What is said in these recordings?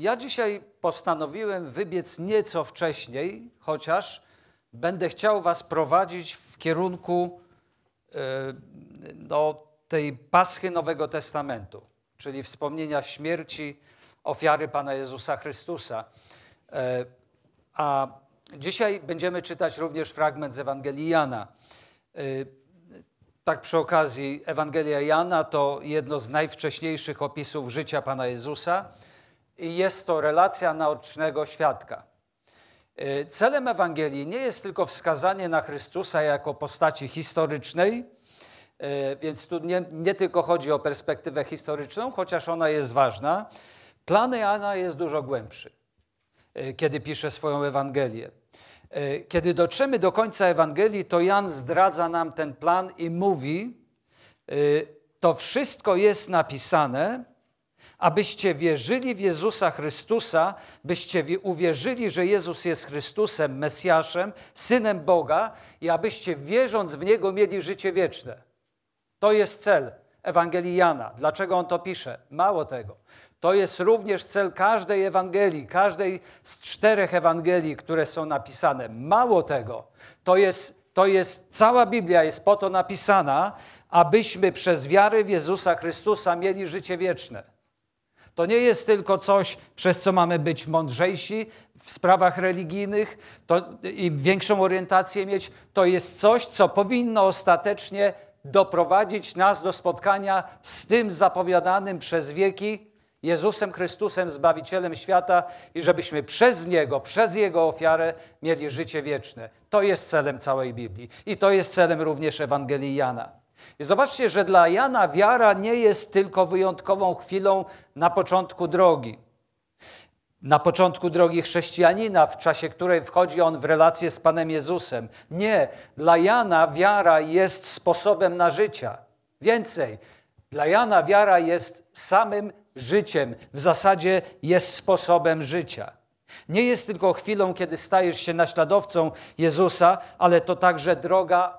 Ja dzisiaj postanowiłem wybiec nieco wcześniej, chociaż będę chciał Was prowadzić w kierunku e, no, tej paschy Nowego Testamentu, czyli wspomnienia śmierci, ofiary Pana Jezusa Chrystusa. E, a dzisiaj będziemy czytać również fragment z Ewangelii Jana. E, tak przy okazji, Ewangelia Jana to jedno z najwcześniejszych opisów życia Pana Jezusa jest to relacja naocznego świadka. E, celem Ewangelii nie jest tylko wskazanie na Chrystusa jako postaci historycznej, e, więc tu nie, nie tylko chodzi o perspektywę historyczną, chociaż ona jest ważna. Plan Jana jest dużo głębszy, e, kiedy pisze swoją Ewangelię. Kiedy dotrzemy do końca Ewangelii, to Jan zdradza nam ten plan i mówi: To wszystko jest napisane, abyście wierzyli w Jezusa Chrystusa, byście uwierzyli, że Jezus jest Chrystusem, Mesjaszem, Synem Boga i abyście wierząc w Niego mieli życie wieczne. To jest cel Ewangelii Jana. Dlaczego on to pisze? Mało tego. To jest również cel każdej Ewangelii, każdej z czterech Ewangelii, które są napisane. Mało tego, to jest, to jest cała Biblia jest po to napisana, abyśmy przez wiarę w Jezusa Chrystusa mieli życie wieczne. To nie jest tylko coś, przez co mamy być mądrzejsi w sprawach religijnych to, i większą orientację mieć. To jest coś, co powinno ostatecznie doprowadzić nas do spotkania z tym zapowiadanym przez wieki Jezusem Chrystusem, Zbawicielem świata i żebyśmy przez Niego, przez Jego ofiarę mieli życie wieczne. To jest celem całej Biblii i to jest celem również Ewangelii Jana. I zobaczcie, że dla Jana wiara nie jest tylko wyjątkową chwilą na początku drogi. Na początku drogi chrześcijanina, w czasie której wchodzi on w relację z Panem Jezusem. Nie, dla Jana wiara jest sposobem na życie. Więcej, dla Jana wiara jest samym życiem, w zasadzie jest sposobem życia. Nie jest tylko chwilą, kiedy stajesz się naśladowcą Jezusa, ale to także droga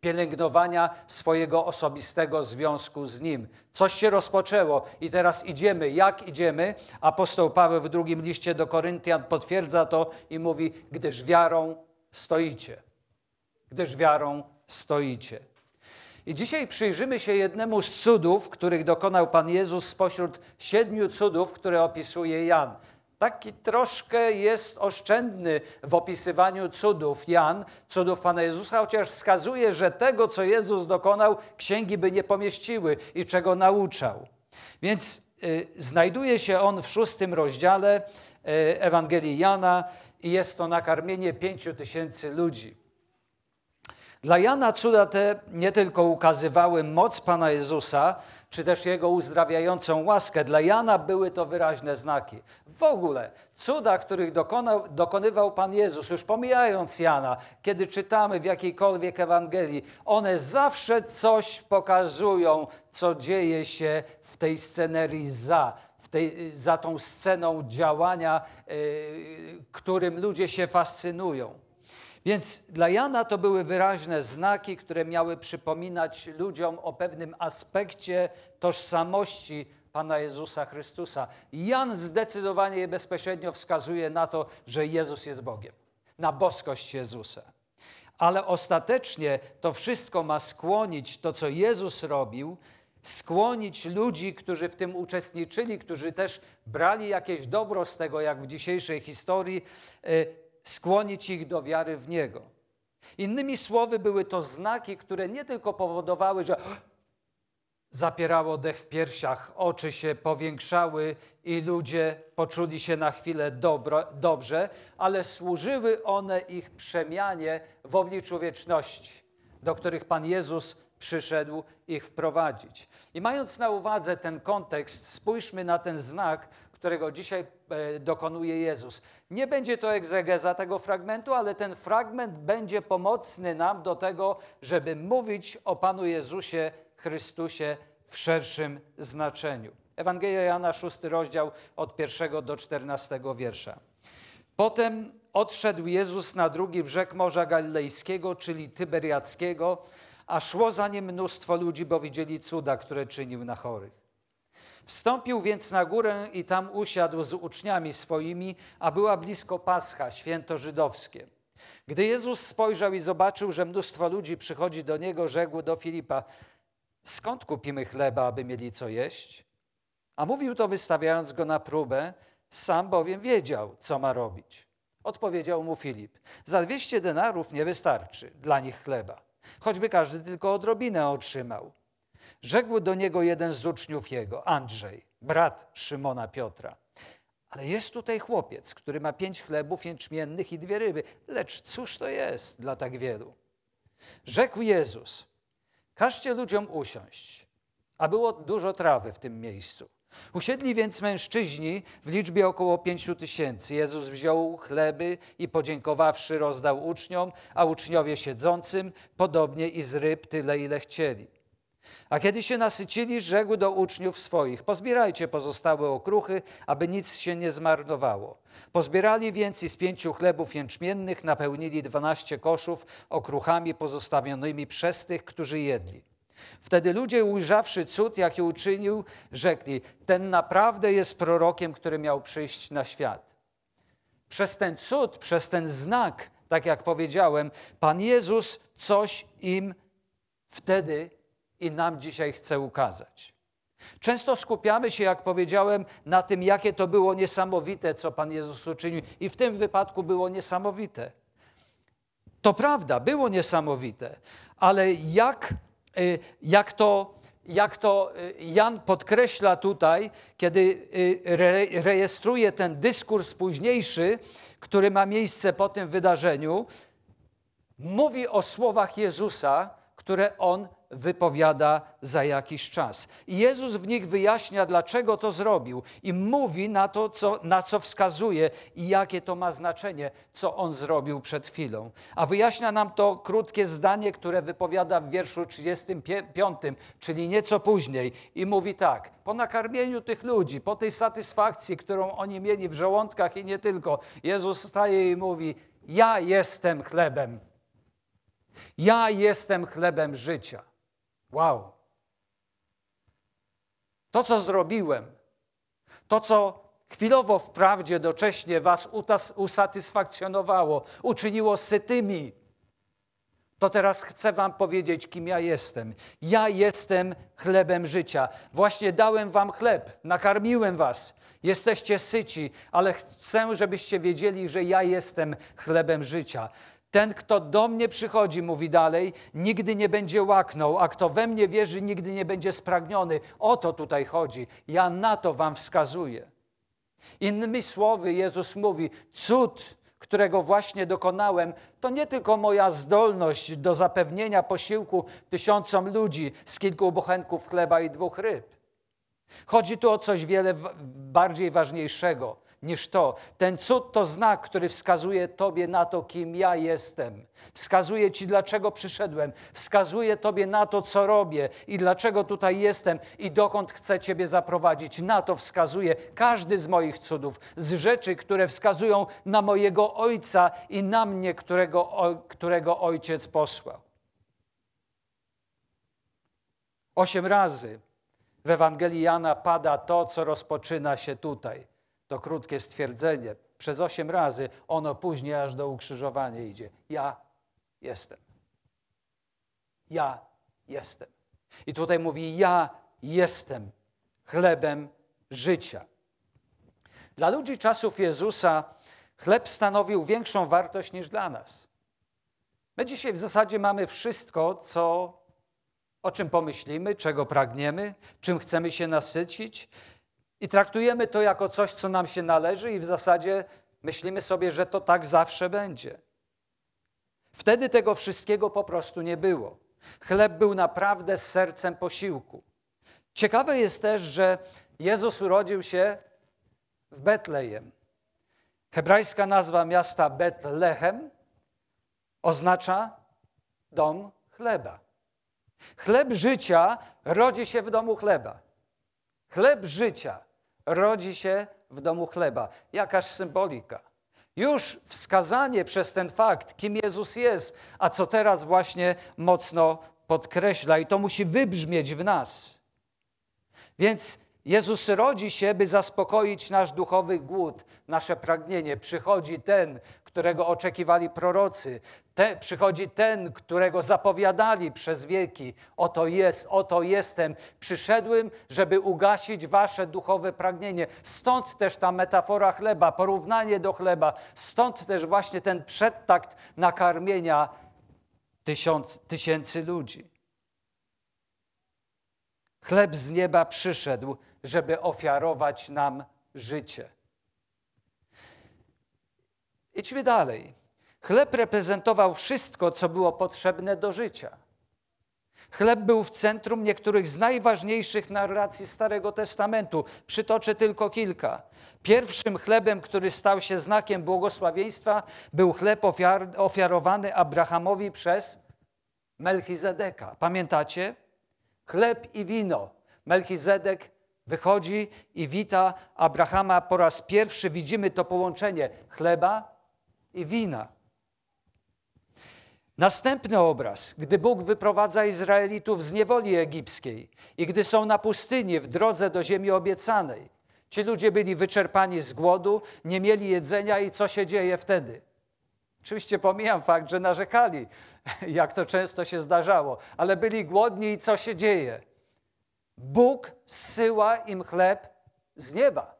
pielęgnowania swojego osobistego związku z Nim. Coś się rozpoczęło i teraz idziemy. Jak idziemy? Apostoł Paweł w drugim liście do Koryntian potwierdza to i mówi, gdyż wiarą stoicie. Gdyż wiarą stoicie. I dzisiaj przyjrzymy się jednemu z cudów, których dokonał Pan Jezus spośród siedmiu cudów, które opisuje Jan taki troszkę jest oszczędny w opisywaniu cudów Jan, cudów Pana Jezusa, chociaż wskazuje, że tego, co Jezus dokonał, księgi by nie pomieściły i czego nauczał. Więc y, znajduje się on w szóstym rozdziale y, Ewangelii Jana i jest to nakarmienie pięciu tysięcy ludzi. Dla Jana cuda te nie tylko ukazywały moc Pana Jezusa, czy też Jego uzdrawiającą łaskę. Dla Jana były to wyraźne znaki. W ogóle cuda, których dokonał, dokonywał Pan Jezus, już pomijając Jana, kiedy czytamy w jakiejkolwiek Ewangelii, one zawsze coś pokazują, co dzieje się w tej scenerii za, tej, za tą sceną działania, yy, którym ludzie się fascynują. Więc dla Jana to były wyraźne znaki, które miały przypominać ludziom o pewnym aspekcie tożsamości Pana Jezusa Chrystusa. Jan zdecydowanie bezpośrednio wskazuje na to, że Jezus jest Bogiem, na boskość Jezusa. Ale ostatecznie to wszystko ma skłonić to, co Jezus robił, skłonić ludzi, którzy w tym uczestniczyli, którzy też brali jakieś dobro z tego, jak w dzisiejszej historii, y, skłonić ich do wiary w Niego. Innymi słowy, były to znaki, które nie tylko powodowały, że zapierało dech w piersiach, oczy się powiększały i ludzie poczuli się na chwilę dobro, dobrze, ale służyły one ich przemianie w obliczu wieczności, do których Pan Jezus przyszedł ich wprowadzić. I mając na uwadze ten kontekst, spójrzmy na ten znak, którego dzisiaj e, dokonuje Jezus. Nie będzie to egzegeza tego fragmentu, ale ten fragment będzie pomocny nam do tego, żeby mówić o Panu Jezusie Chrystusie w szerszym znaczeniu. Ewangelia Jana, szósty rozdział od pierwszego do czternastego wiersza. Potem odszedł Jezus na drugi brzeg Morza Galilejskiego, czyli Tyberiackiego, a szło za nim mnóstwo ludzi, bo widzieli cuda, które czynił na chorych. Wstąpił więc na górę i tam usiadł z uczniami swoimi, a była blisko Pascha, święto żydowskie. Gdy Jezus spojrzał i zobaczył, że mnóstwo ludzi przychodzi do niego, rzekł do Filipa: Skąd kupimy chleba, aby mieli co jeść? A mówił to wystawiając go na próbę, sam bowiem wiedział, co ma robić. Odpowiedział mu Filip: Za dwieście denarów nie wystarczy dla nich chleba, choćby każdy tylko odrobinę otrzymał. Rzekł do niego jeden z uczniów jego, Andrzej, brat Szymona Piotra. Ale jest tutaj chłopiec, który ma pięć chlebów jęczmiennych i dwie ryby. Lecz cóż to jest dla tak wielu? Rzekł Jezus: Każcie ludziom usiąść. A było dużo trawy w tym miejscu. Usiedli więc mężczyźni w liczbie około pięciu tysięcy. Jezus wziął chleby i podziękowawszy rozdał uczniom, a uczniowie siedzącym, podobnie i z ryb tyle, ile chcieli. A kiedy się nasycili, rzekł do uczniów swoich: Pozbierajcie pozostałe okruchy, aby nic się nie zmarnowało. Pozbierali więc i z pięciu chlebów jęczmiennych napełnili dwanaście koszów okruchami pozostawionymi przez tych, którzy jedli. Wtedy ludzie, ujrzawszy cud, jaki uczynił, rzekli: Ten naprawdę jest prorokiem, który miał przyjść na świat. Przez ten cud, przez ten znak, tak jak powiedziałem, Pan Jezus coś im wtedy i nam dzisiaj chce ukazać. Często skupiamy się, jak powiedziałem, na tym, jakie to było niesamowite, co Pan Jezus uczynił, i w tym wypadku było niesamowite. To prawda, było niesamowite, ale jak, y, jak, to, jak to y, Jan podkreśla tutaj, kiedy y, rejestruje ten dyskurs późniejszy, który ma miejsce po tym wydarzeniu, mówi o słowach Jezusa, które on wypowiada za jakiś czas. I Jezus w nich wyjaśnia, dlaczego to zrobił i mówi na to, co, na co wskazuje i jakie to ma znaczenie, co on zrobił przed chwilą. A wyjaśnia nam to krótkie zdanie, które wypowiada w wierszu 35, czyli nieco później i mówi tak, po nakarmieniu tych ludzi, po tej satysfakcji, którą oni mieli w żołądkach i nie tylko, Jezus staje i mówi, ja jestem chlebem. Ja jestem chlebem życia. Wow. To, co zrobiłem, to, co chwilowo wprawdzie docześnie was usatysfakcjonowało, uczyniło sytymi, to teraz chcę wam powiedzieć, kim ja jestem. Ja jestem chlebem życia. Właśnie dałem wam chleb, nakarmiłem was. Jesteście syci, ale chcę, żebyście wiedzieli, że ja jestem chlebem życia. Ten, kto do mnie przychodzi, mówi dalej, nigdy nie będzie łaknął, a kto we mnie wierzy, nigdy nie będzie spragniony. O to tutaj chodzi. Ja na to wam wskazuję. Innymi słowy, Jezus mówi: cud, którego właśnie dokonałem, to nie tylko moja zdolność do zapewnienia posiłku tysiącom ludzi z kilku bochenków chleba i dwóch ryb. Chodzi tu o coś wiele bardziej ważniejszego niż to. Ten cud to znak, który wskazuje Tobie na to, kim ja jestem. Wskazuje Ci, dlaczego przyszedłem. Wskazuje Tobie na to, co robię i dlaczego tutaj jestem i dokąd chcę Ciebie zaprowadzić. Na to wskazuje każdy z moich cudów, z rzeczy, które wskazują na mojego Ojca i na mnie, którego, którego Ojciec posłał. Osiem razy w Ewangelii Jana pada to, co rozpoczyna się tutaj to krótkie stwierdzenie. Przez osiem razy ono później aż do ukrzyżowania idzie. Ja jestem. Ja jestem. I tutaj mówi: Ja jestem chlebem życia. Dla ludzi czasów Jezusa chleb stanowił większą wartość niż dla nas. My dzisiaj w zasadzie mamy wszystko, co, o czym pomyślimy, czego pragniemy, czym chcemy się nasycić. I traktujemy to jako coś, co nam się należy, i w zasadzie myślimy sobie, że to tak zawsze będzie. Wtedy tego wszystkiego po prostu nie było. Chleb był naprawdę sercem posiłku. Ciekawe jest też, że Jezus urodził się w Betlejem. Hebrajska nazwa miasta Betlehem oznacza dom chleba. Chleb życia rodzi się w domu chleba. Chleb życia rodzi się w domu chleba. Jakaż symbolika. Już wskazanie przez ten fakt, kim Jezus jest, a co teraz właśnie mocno podkreśla, i to musi wybrzmieć w nas. Więc Jezus rodzi się, by zaspokoić nasz duchowy głód, nasze pragnienie. Przychodzi ten, którego oczekiwali prorocy. Te, przychodzi ten, którego zapowiadali przez wieki. Oto jest, oto jestem. Przyszedłem, żeby ugasić wasze duchowe pragnienie. Stąd też ta metafora chleba, porównanie do chleba. Stąd też właśnie ten przedtakt nakarmienia tysiąc, tysięcy ludzi. Chleb z nieba przyszedł, żeby ofiarować nam życie. Idźmy dalej. Chleb reprezentował wszystko, co było potrzebne do życia. Chleb był w centrum niektórych z najważniejszych narracji Starego Testamentu. Przytoczę tylko kilka. Pierwszym chlebem, który stał się znakiem błogosławieństwa, był chleb ofiar, ofiarowany Abrahamowi przez Melchizedeka. Pamiętacie? Chleb i wino. Melchizedek wychodzi i wita Abrahama po raz pierwszy. Widzimy to połączenie chleba i wina. Następny obraz, gdy Bóg wyprowadza Izraelitów z niewoli egipskiej i gdy są na pustyni w drodze do ziemi obiecanej. Ci ludzie byli wyczerpani z głodu, nie mieli jedzenia i co się dzieje wtedy? Oczywiście pomijam fakt, że narzekali, jak to często się zdarzało, ale byli głodni i co się dzieje? Bóg zsyła im chleb z nieba.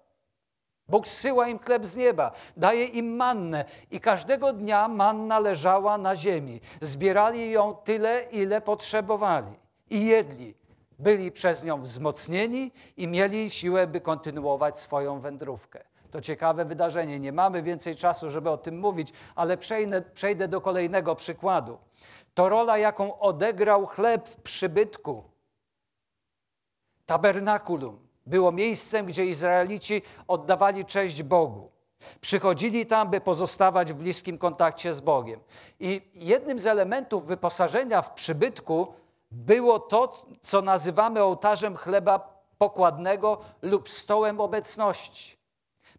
Bóg zsyła im chleb z nieba, daje im mannę i każdego dnia manna leżała na ziemi. Zbierali ją tyle, ile potrzebowali i jedli. Byli przez nią wzmocnieni i mieli siłę, by kontynuować swoją wędrówkę. To ciekawe wydarzenie. Nie mamy więcej czasu, żeby o tym mówić, ale przejdę, przejdę do kolejnego przykładu. To rola, jaką odegrał chleb w przybytku. Tabernakulum było miejscem, gdzie Izraelici oddawali cześć Bogu. Przychodzili tam, by pozostawać w bliskim kontakcie z Bogiem. I jednym z elementów wyposażenia w przybytku było to, co nazywamy ołtarzem chleba pokładnego lub stołem obecności.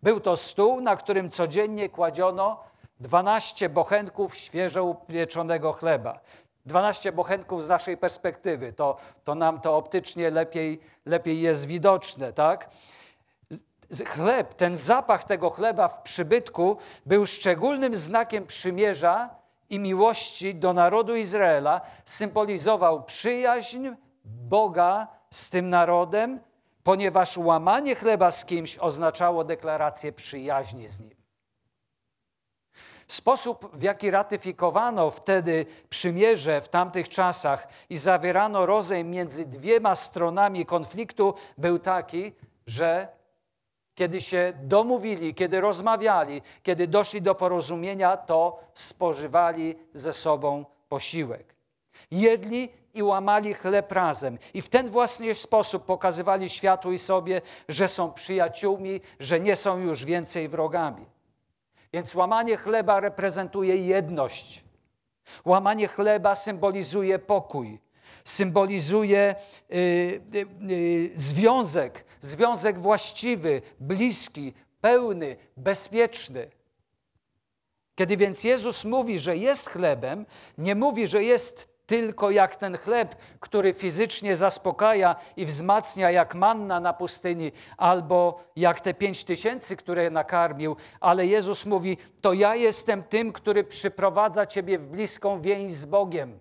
Był to stół, na którym codziennie kładziono 12 bochenków świeżo upieczonego chleba. 12 bochenków z naszej perspektywy, to, to nam to optycznie lepiej, lepiej jest widoczne, tak? Chleb, ten zapach tego chleba w przybytku był szczególnym znakiem przymierza i miłości do narodu Izraela, symbolizował przyjaźń Boga z tym narodem, ponieważ łamanie chleba z kimś oznaczało deklarację przyjaźni z nim. Sposób, w jaki ratyfikowano wtedy przymierze w tamtych czasach i zawierano rozejm między dwiema stronami konfliktu, był taki, że kiedy się domówili, kiedy rozmawiali, kiedy doszli do porozumienia, to spożywali ze sobą posiłek. Jedli i łamali chleb razem. I w ten własny sposób pokazywali światu i sobie, że są przyjaciółmi, że nie są już więcej wrogami. Więc łamanie chleba reprezentuje jedność. Łamanie chleba symbolizuje pokój, symbolizuje y, y, y, związek, związek właściwy, bliski, pełny, bezpieczny. Kiedy więc Jezus mówi, że jest chlebem, nie mówi, że jest tylko jak ten chleb, który fizycznie zaspokaja i wzmacnia jak manna na pustyni, albo jak te pięć tysięcy, które nakarmił, ale Jezus mówi: To ja jestem tym, który przyprowadza Ciebie w bliską więź z Bogiem.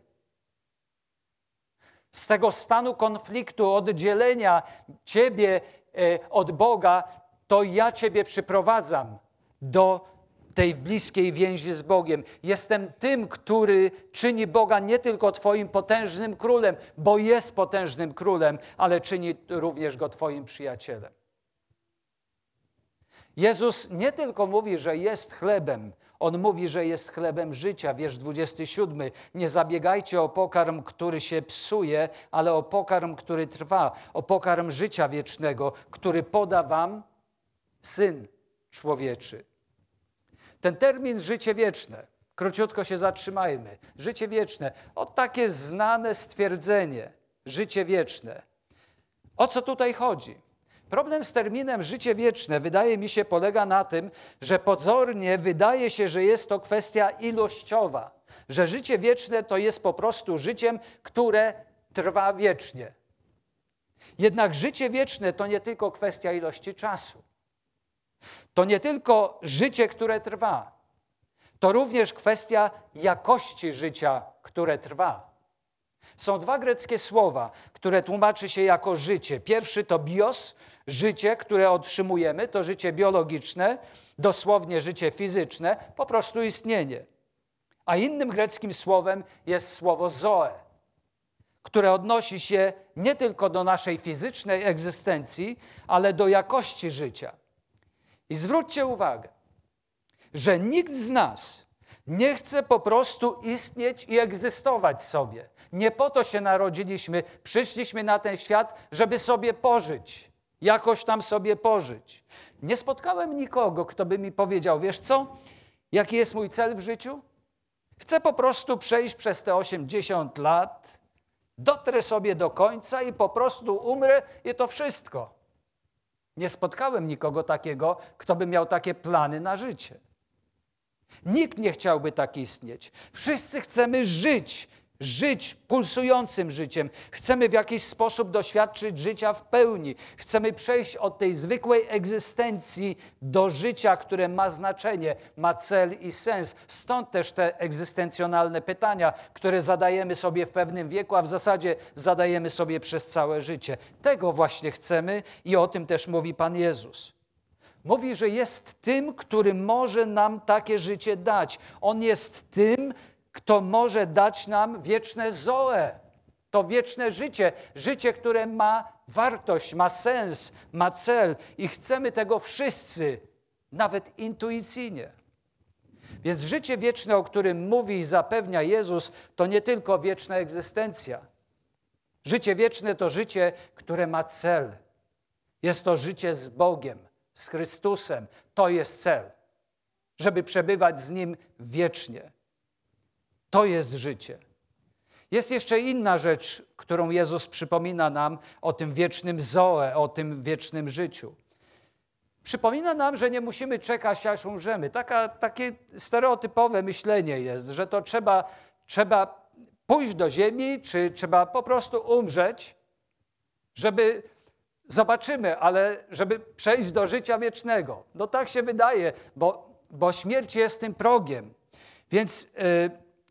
Z tego stanu konfliktu, oddzielenia Ciebie e, od Boga, to ja Ciebie przyprowadzam do tej bliskiej więzi z Bogiem. Jestem tym, który czyni Boga nie tylko Twoim potężnym królem, bo jest potężnym królem, ale czyni również go Twoim przyjacielem. Jezus nie tylko mówi, że jest chlebem, on mówi, że jest chlebem życia. Wiersz 27. Nie zabiegajcie o pokarm, który się psuje, ale o pokarm, który trwa, o pokarm życia wiecznego, który poda wam syn człowieczy. Ten termin życie wieczne, króciutko się zatrzymajmy. Życie wieczne, o takie znane stwierdzenie, życie wieczne. O co tutaj chodzi? Problem z terminem życie wieczne wydaje mi się polega na tym, że pozornie wydaje się, że jest to kwestia ilościowa, że życie wieczne to jest po prostu życiem, które trwa wiecznie. Jednak życie wieczne to nie tylko kwestia ilości czasu. To nie tylko życie, które trwa. To również kwestia jakości życia, które trwa. Są dwa greckie słowa, które tłumaczy się jako życie. Pierwszy to bios, życie, które otrzymujemy, to życie biologiczne, dosłownie życie fizyczne, po prostu istnienie. A innym greckim słowem jest słowo zoe, które odnosi się nie tylko do naszej fizycznej egzystencji, ale do jakości życia. I zwróćcie uwagę, że nikt z nas nie chce po prostu istnieć i egzystować sobie. Nie po to się narodziliśmy, przyszliśmy na ten świat, żeby sobie pożyć, jakoś tam sobie pożyć. Nie spotkałem nikogo, kto by mi powiedział: Wiesz co, jaki jest mój cel w życiu? Chcę po prostu przejść przez te 80 lat, dotrę sobie do końca i po prostu umrę i to wszystko. Nie spotkałem nikogo takiego, kto by miał takie plany na życie. Nikt nie chciałby tak istnieć. Wszyscy chcemy żyć, żyć pulsującym życiem. Chcemy w jakiś sposób doświadczyć życia w pełni. Chcemy przejść od tej zwykłej egzystencji do życia, które ma znaczenie, ma cel i sens. Stąd też te egzystencjonalne pytania, które zadajemy sobie w pewnym wieku, a w zasadzie zadajemy sobie przez całe życie. Tego właśnie chcemy i o tym też mówi Pan Jezus. Mówi, że jest tym, który może nam takie życie dać. On jest tym, kto może dać nam wieczne zoe. To wieczne życie, życie, które ma wartość, ma sens, ma cel i chcemy tego wszyscy, nawet intuicyjnie. Więc życie wieczne, o którym mówi i zapewnia Jezus, to nie tylko wieczna egzystencja. Życie wieczne to życie, które ma cel. Jest to życie z Bogiem z Chrystusem. To jest cel, żeby przebywać z Nim wiecznie. To jest życie. Jest jeszcze inna rzecz, którą Jezus przypomina nam o tym wiecznym zoe, o tym wiecznym życiu. Przypomina nam, że nie musimy czekać, aż umrzemy. Taka, takie stereotypowe myślenie jest, że to trzeba, trzeba pójść do ziemi, czy trzeba po prostu umrzeć, żeby Zobaczymy, ale żeby przejść do życia wiecznego. No tak się wydaje, bo, bo śmierć jest tym progiem. Więc y,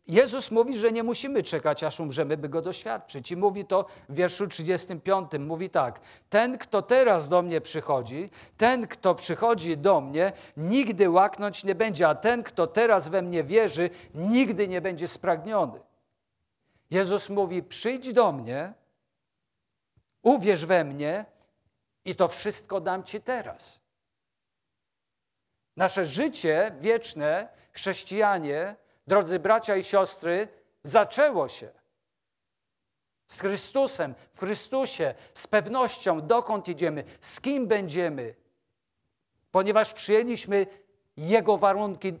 Jezus mówi, że nie musimy czekać, aż umrzemy, by go doświadczyć. I mówi to w wierszu 35. Mówi tak: Ten, kto teraz do mnie przychodzi, ten, kto przychodzi do mnie, nigdy łaknąć nie będzie, a ten, kto teraz we mnie wierzy, nigdy nie będzie spragniony. Jezus mówi: Przyjdź do mnie, uwierz we mnie i to wszystko dam Ci teraz. Nasze życie wieczne, chrześcijanie, drodzy bracia i siostry, zaczęło się z Chrystusem, w Chrystusie, z pewnością, dokąd idziemy, z kim będziemy, ponieważ przyjęliśmy Jego warunki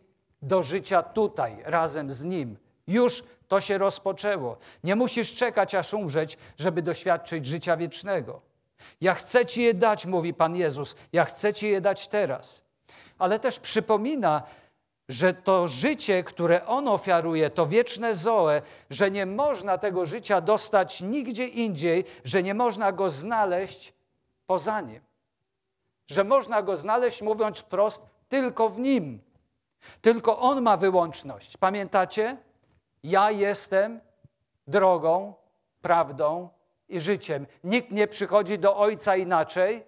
do życia tutaj, razem z Nim. Już to się rozpoczęło. Nie musisz czekać, aż umrzeć, żeby doświadczyć życia wiecznego. Ja chcę Ci je dać, mówi Pan Jezus. Ja chcę Ci je dać teraz. Ale też przypomina, że to życie, które On ofiaruje, to wieczne zoe, że nie można tego życia dostać nigdzie indziej, że nie można go znaleźć poza Nim. Że można go znaleźć, mówiąc wprost, tylko w Nim. Tylko On ma wyłączność. Pamiętacie? Ja jestem drogą, prawdą i życiem. Nikt nie przychodzi do Ojca inaczej,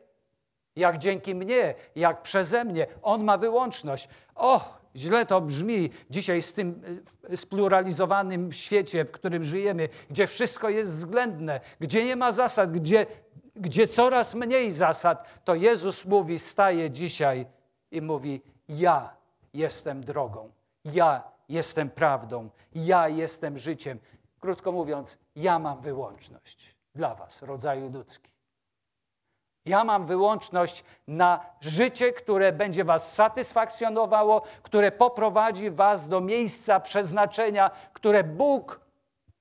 jak dzięki mnie, jak przeze mnie. On ma wyłączność. O, źle to brzmi dzisiaj z tym spluralizowanym świecie, w którym żyjemy, gdzie wszystko jest względne, gdzie nie ma zasad, gdzie, gdzie coraz mniej zasad, to Jezus mówi, staje dzisiaj i mówi: Ja jestem drogą, ja jestem prawdą, ja jestem życiem. Krótko mówiąc, ja mam wyłączność dla Was, rodzaju ludzki. Ja mam wyłączność na życie, które będzie Was satysfakcjonowało, które poprowadzi Was do miejsca przeznaczenia, które Bóg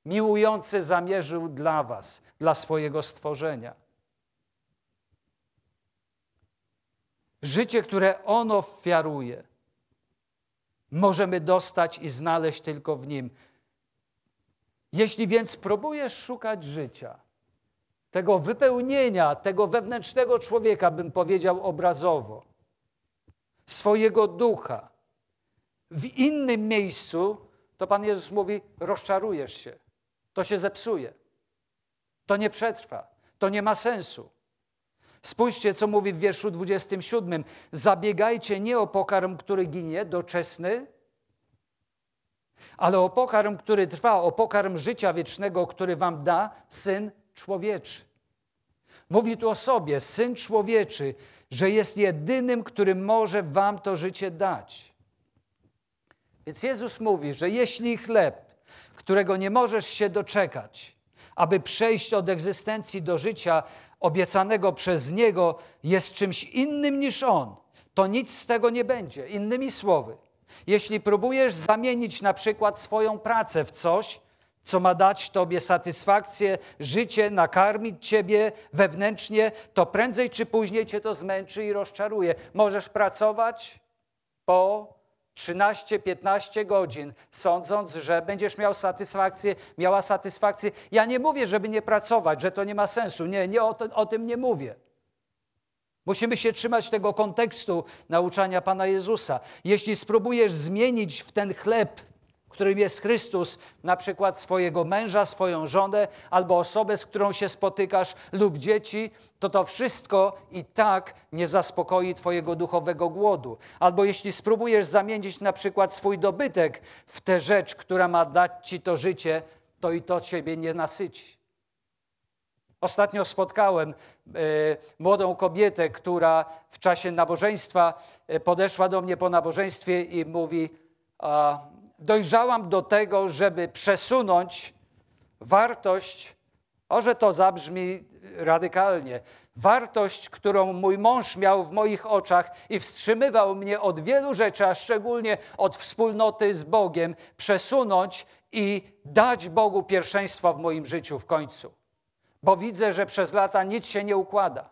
miłujący zamierzył dla Was, dla swojego stworzenia. Życie, które On ofiaruje, możemy dostać i znaleźć tylko w Nim. Jeśli więc próbujesz szukać życia, tego wypełnienia, tego wewnętrznego człowieka, bym powiedział obrazowo, swojego ducha, w innym miejscu, to Pan Jezus mówi: rozczarujesz się, to się zepsuje, to nie przetrwa, to nie ma sensu. Spójrzcie, co mówi w wierszu 27. Zabiegajcie nie o pokarm, który ginie, doczesny, ale o pokarm, który trwa, o pokarm życia wiecznego, który wam da Syn Człowieczy. Mówi tu o sobie, Syn Człowieczy, że jest jedynym, który może wam to życie dać. Więc Jezus mówi, że jeśli chleb, którego nie możesz się doczekać, aby przejść od egzystencji do życia obiecanego przez Niego, jest czymś innym niż On, to nic z tego nie będzie. Innymi słowy, jeśli próbujesz zamienić na przykład swoją pracę w coś, co ma dać Tobie satysfakcję, życie, nakarmić Ciebie wewnętrznie, to prędzej czy później Cię to zmęczy i rozczaruje. Możesz pracować po 13-15 godzin, sądząc, że będziesz miał satysfakcję, miała satysfakcję. Ja nie mówię, żeby nie pracować, że to nie ma sensu. Nie, nie o, to, o tym nie mówię. Musimy się trzymać tego kontekstu nauczania Pana Jezusa. Jeśli spróbujesz zmienić w ten chleb, którym jest Chrystus, na przykład swojego męża, swoją żonę, albo osobę, z którą się spotykasz, lub dzieci, to to wszystko i tak nie zaspokoi Twojego duchowego głodu. Albo jeśli spróbujesz zamienić na przykład swój dobytek w tę rzecz, która ma dać Ci to życie, to i to Ciebie nie nasyci. Ostatnio spotkałem e, młodą kobietę, która w czasie nabożeństwa e, podeszła do mnie po nabożeństwie i mówi: a, Dojrzałam do tego, żeby przesunąć wartość, o że to zabrzmi radykalnie, wartość, którą mój mąż miał w moich oczach i wstrzymywał mnie od wielu rzeczy, a szczególnie od wspólnoty z Bogiem, przesunąć i dać Bogu pierwszeństwo w moim życiu w końcu bo widzę, że przez lata nic się nie układa.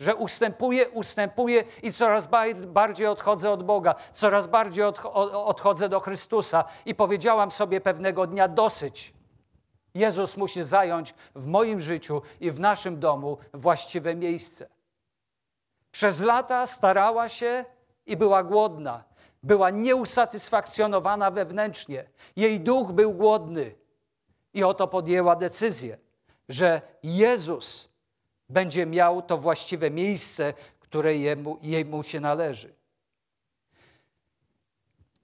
Że ustępuję, ustępuję i coraz bardziej odchodzę od Boga, coraz bardziej odchodzę do Chrystusa. I powiedziałam sobie pewnego dnia dosyć. Jezus musi zająć w moim życiu i w naszym domu właściwe miejsce. Przez lata starała się i była głodna. Była nieusatysfakcjonowana wewnętrznie. Jej duch był głodny. I oto podjęła decyzję że Jezus będzie miał to właściwe miejsce, które jemu, jemu się należy.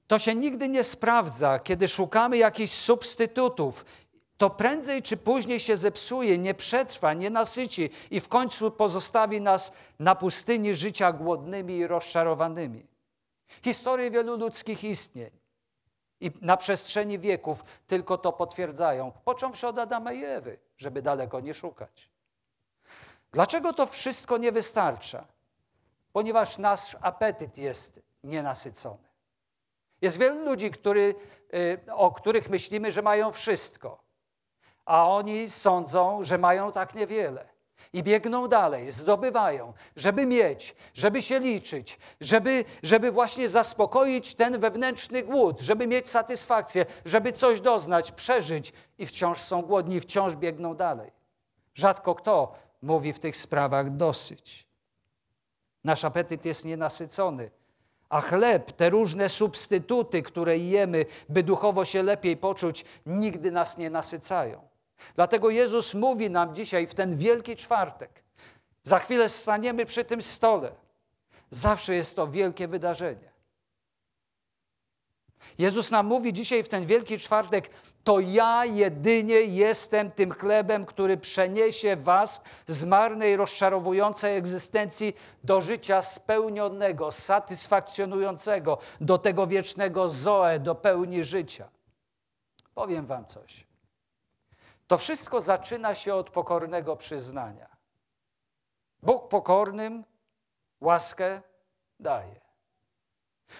To się nigdy nie sprawdza, kiedy szukamy jakichś substytutów. To prędzej czy później się zepsuje, nie przetrwa, nie nasyci i w końcu pozostawi nas na pustyni życia głodnymi i rozczarowanymi. Historie wielu ludzkich istnień i na przestrzeni wieków tylko to potwierdzają, począwszy od Adama i Ewy żeby daleko nie szukać. Dlaczego to wszystko nie wystarcza? Ponieważ nasz apetyt jest nienasycony. Jest wielu ludzi, który, y, o których myślimy, że mają wszystko, a oni sądzą, że mają tak niewiele. I biegną dalej, zdobywają, żeby mieć, żeby się liczyć, żeby, żeby właśnie zaspokoić ten wewnętrzny głód, żeby mieć satysfakcję, żeby coś doznać, przeżyć i wciąż są głodni, wciąż biegną dalej. Rzadko kto mówi w tych sprawach dosyć. Nasz apetyt jest nienasycony, a chleb, te różne substytuty, które jemy, by duchowo się lepiej poczuć, nigdy nas nie nasycają. Dlatego Jezus mówi nam dzisiaj w ten wielki czwartek. Za chwilę staniemy przy tym stole. Zawsze jest to wielkie wydarzenie. Jezus nam mówi dzisiaj w ten wielki czwartek: To ja jedynie jestem tym chlebem, który przeniesie Was z marnej, rozczarowującej egzystencji do życia spełnionego, satysfakcjonującego, do tego wiecznego zoe, do pełni życia. Powiem Wam coś. To wszystko zaczyna się od pokornego przyznania. Bóg pokornym łaskę daje.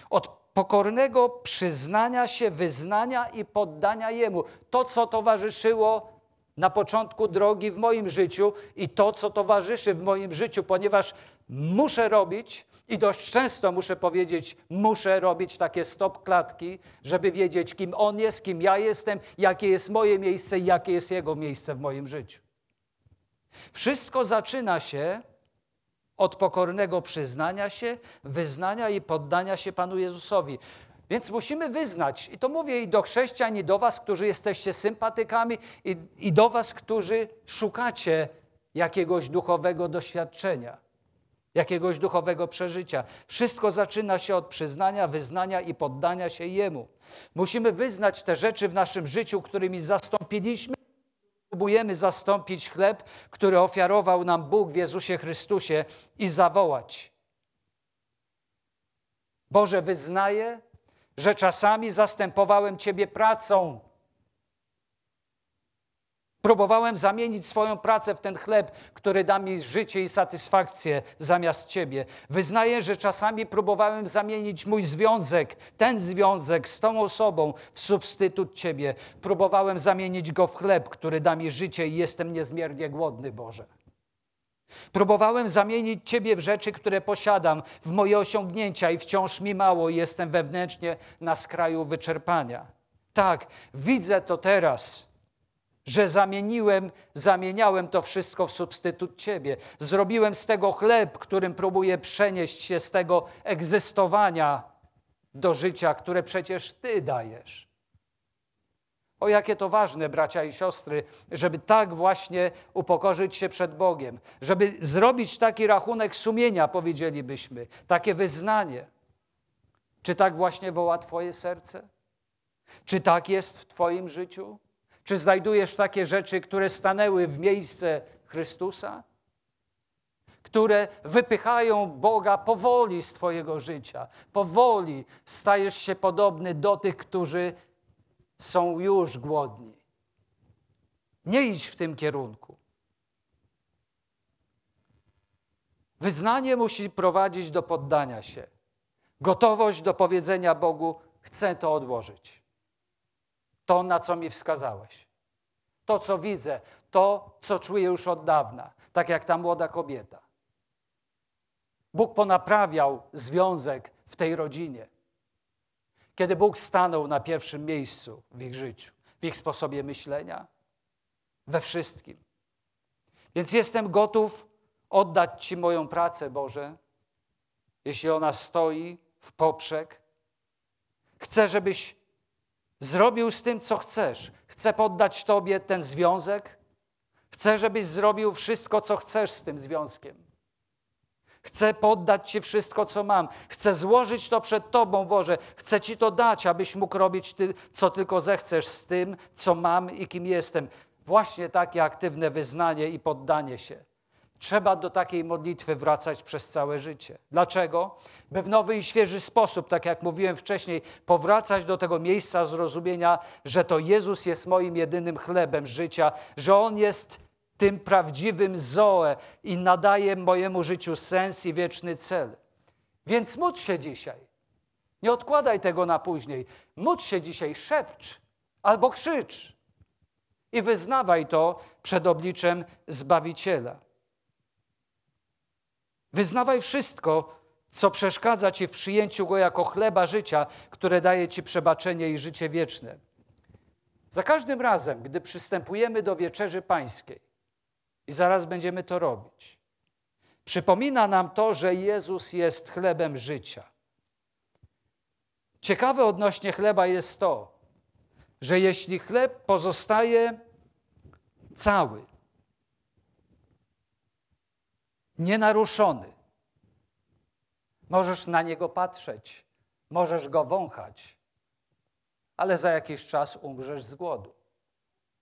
Od pokornego przyznania się, wyznania i poddania Jemu. To, co towarzyszyło na początku drogi w moim życiu i to, co towarzyszy w moim życiu, ponieważ muszę robić i dość często muszę powiedzieć, muszę robić takie stop klatki, żeby wiedzieć, kim On jest, kim ja jestem, jakie jest moje miejsce i jakie jest Jego miejsce w moim życiu. Wszystko zaczyna się od pokornego przyznania się, wyznania i poddania się Panu Jezusowi. Więc musimy wyznać, i to mówię i do chrześcijan, i do Was, którzy jesteście sympatykami, i, i do Was, którzy szukacie jakiegoś duchowego doświadczenia, jakiegoś duchowego przeżycia. Wszystko zaczyna się od przyznania, wyznania i poddania się Jemu. Musimy wyznać te rzeczy w naszym życiu, którymi zastąpiliśmy próbujemy zastąpić chleb, który ofiarował nam Bóg w Jezusie Chrystusie i zawołać. Boże, wyznaję, że czasami zastępowałem Ciebie pracą. Próbowałem zamienić swoją pracę w ten chleb, który da mi życie i satysfakcję zamiast Ciebie. Wyznaję, że czasami próbowałem zamienić mój związek, ten związek z tą osobą w substytut Ciebie. Próbowałem zamienić go w chleb, który da mi życie i jestem niezmiernie głodny, Boże. Próbowałem zamienić Ciebie w rzeczy, które posiadam, w moje osiągnięcia i wciąż mi mało i jestem wewnętrznie na skraju wyczerpania. Tak, widzę to teraz, że zamieniłem, zamieniałem to wszystko w substytut Ciebie. Zrobiłem z tego chleb, którym próbuję przenieść się z tego egzystowania do życia, które przecież Ty dajesz. O jakie to ważne, bracia i siostry, żeby tak właśnie upokorzyć się przed Bogiem, żeby zrobić taki rachunek sumienia, powiedzielibyśmy, takie wyznanie. Czy tak właśnie woła Twoje serce? Czy tak jest w Twoim życiu? Czy znajdujesz takie rzeczy, które stanęły w miejsce Chrystusa? Które wypychają Boga powoli z Twojego życia. Powoli stajesz się podobny do tych, którzy są już głodni. Nie idź w tym kierunku. Wyznanie musi prowadzić do poddania się. Gotowość do powiedzenia Bogu: Chcę to odłożyć. To, na co mi wskazałeś. To, co widzę, to, co czuję już od dawna, tak jak ta młoda kobieta. Bóg ponaprawiał związek w tej rodzinie kiedy Bóg stanął na pierwszym miejscu w ich życiu, w ich sposobie myślenia, we wszystkim. Więc jestem gotów oddać Ci moją pracę, Boże, jeśli ona stoi w poprzek. Chcę, żebyś zrobił z tym, co chcesz. Chcę poddać Tobie ten związek. Chcę, żebyś zrobił wszystko, co chcesz z tym związkiem. Chcę poddać Ci wszystko, co mam. Chcę złożyć to przed Tobą, Boże. Chcę Ci to dać, abyś mógł robić ty, co tylko zechcesz z tym, co mam i kim jestem. Właśnie takie aktywne wyznanie i poddanie się. Trzeba do takiej modlitwy wracać przez całe życie. Dlaczego? By w nowy i świeży sposób, tak jak mówiłem wcześniej, powracać do tego miejsca zrozumienia, że to Jezus jest moim jedynym chlebem życia, że On jest tym prawdziwym Zoe i nadaje mojemu życiu sens i wieczny cel. Więc módl się dzisiaj. Nie odkładaj tego na później. Módl się dzisiaj, szepcz albo krzycz i wyznawaj to przed obliczem Zbawiciela. Wyznawaj wszystko, co przeszkadza Ci w przyjęciu Go jako chleba życia, które daje Ci przebaczenie i życie wieczne. Za każdym razem, gdy przystępujemy do wieczerzy pańskiej, i zaraz będziemy to robić. Przypomina nam to, że Jezus jest chlebem życia. Ciekawe odnośnie chleba jest to, że jeśli chleb pozostaje cały, nienaruszony, możesz na niego patrzeć, możesz go wąchać, ale za jakiś czas umrzesz z głodu,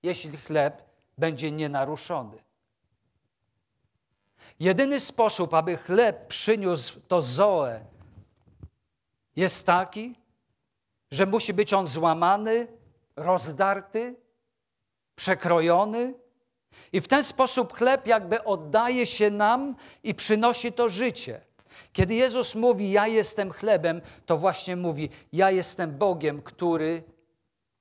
jeśli chleb będzie nienaruszony. Jedyny sposób, aby chleb przyniósł to zoe, jest taki, że musi być on złamany, rozdarty, przekrojony. I w ten sposób chleb jakby oddaje się nam i przynosi to życie. Kiedy Jezus mówi: Ja jestem chlebem, to właśnie mówi: Ja jestem Bogiem, który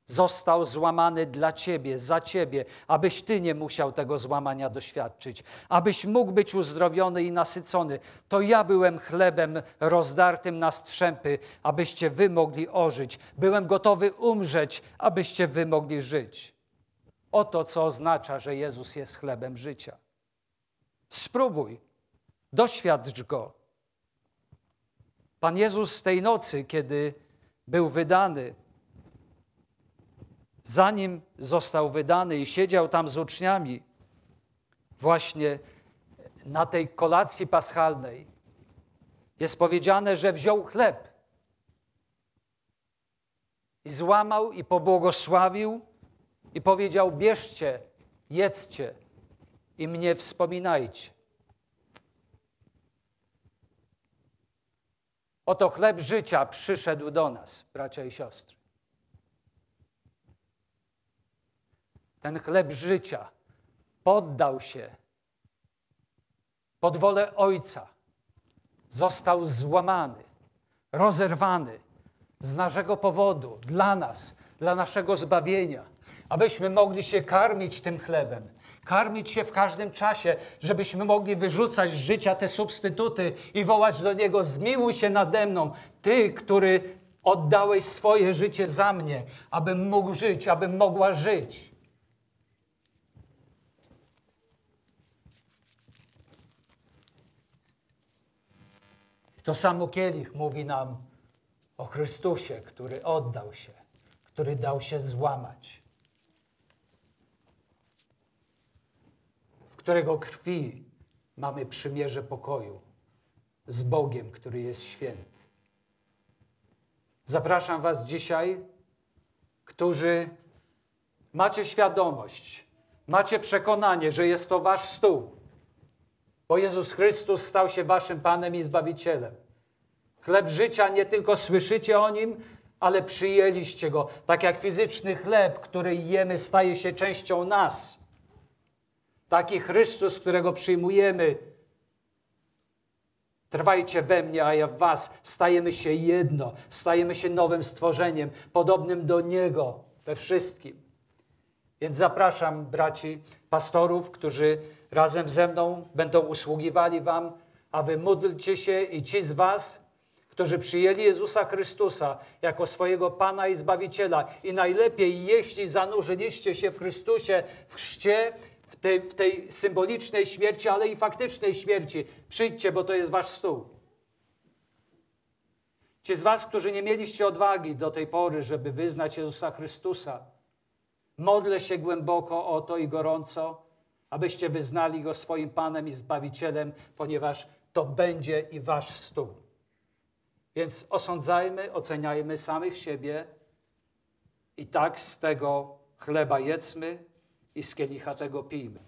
został złamany dla Ciebie, za Ciebie, abyś Ty nie musiał tego złamania doświadczyć, abyś mógł być uzdrowiony i nasycony. To ja byłem chlebem rozdartym na strzępy, abyście Wy mogli ożyć. Byłem gotowy umrzeć, abyście Wy mogli żyć. Oto co oznacza, że Jezus jest chlebem życia. Spróbuj, doświadcz go. Pan Jezus tej nocy, kiedy był wydany, zanim został wydany i siedział tam z uczniami, właśnie na tej kolacji paschalnej, jest powiedziane, że wziął chleb i złamał i pobłogosławił i powiedział: Bierzcie, jedzcie i mnie wspominajcie. Oto chleb życia przyszedł do nas, bracia i siostry. Ten chleb życia poddał się pod wolę Ojca, został złamany, rozerwany z naszego powodu, dla nas, dla naszego zbawienia, abyśmy mogli się karmić tym chlebem, karmić się w każdym czasie, żebyśmy mogli wyrzucać z życia te substytuty i wołać do Niego: Zmiłuj się nade mną, Ty, który oddałeś swoje życie za mnie, abym mógł żyć, abym mogła żyć. To samo kielich mówi nam o Chrystusie, który oddał się, który dał się złamać, którego krwi mamy przymierze pokoju z Bogiem, który jest święty. Zapraszam Was dzisiaj, którzy macie świadomość, macie przekonanie, że jest to Wasz stół, bo Jezus Chrystus stał się Waszym Panem i Zbawicielem. Chleb życia nie tylko słyszycie o nim, ale przyjęliście go. Tak jak fizyczny chleb, który jemy, staje się częścią nas. Taki Chrystus, którego przyjmujemy. Trwajcie we mnie, a ja w was. Stajemy się jedno, stajemy się nowym stworzeniem, podobnym do Niego we wszystkim. Więc zapraszam braci pastorów, którzy razem ze mną będą usługiwali wam, a wy módlcie się i ci z was, którzy przyjęli Jezusa Chrystusa jako swojego Pana i Zbawiciela. I najlepiej, jeśli zanurzyliście się w Chrystusie, w chrzcie, w tej, w tej symbolicznej śmierci, ale i faktycznej śmierci, przyjdźcie, bo to jest wasz stół. Ci z was, którzy nie mieliście odwagi do tej pory, żeby wyznać Jezusa Chrystusa, modlę się głęboko o to i gorąco, abyście wyznali Go swoim Panem i Zbawicielem, ponieważ to będzie i wasz stół. Więc osądzajmy, oceniajmy samych siebie i tak z tego chleba jedzmy i z kielicha tego pijmy.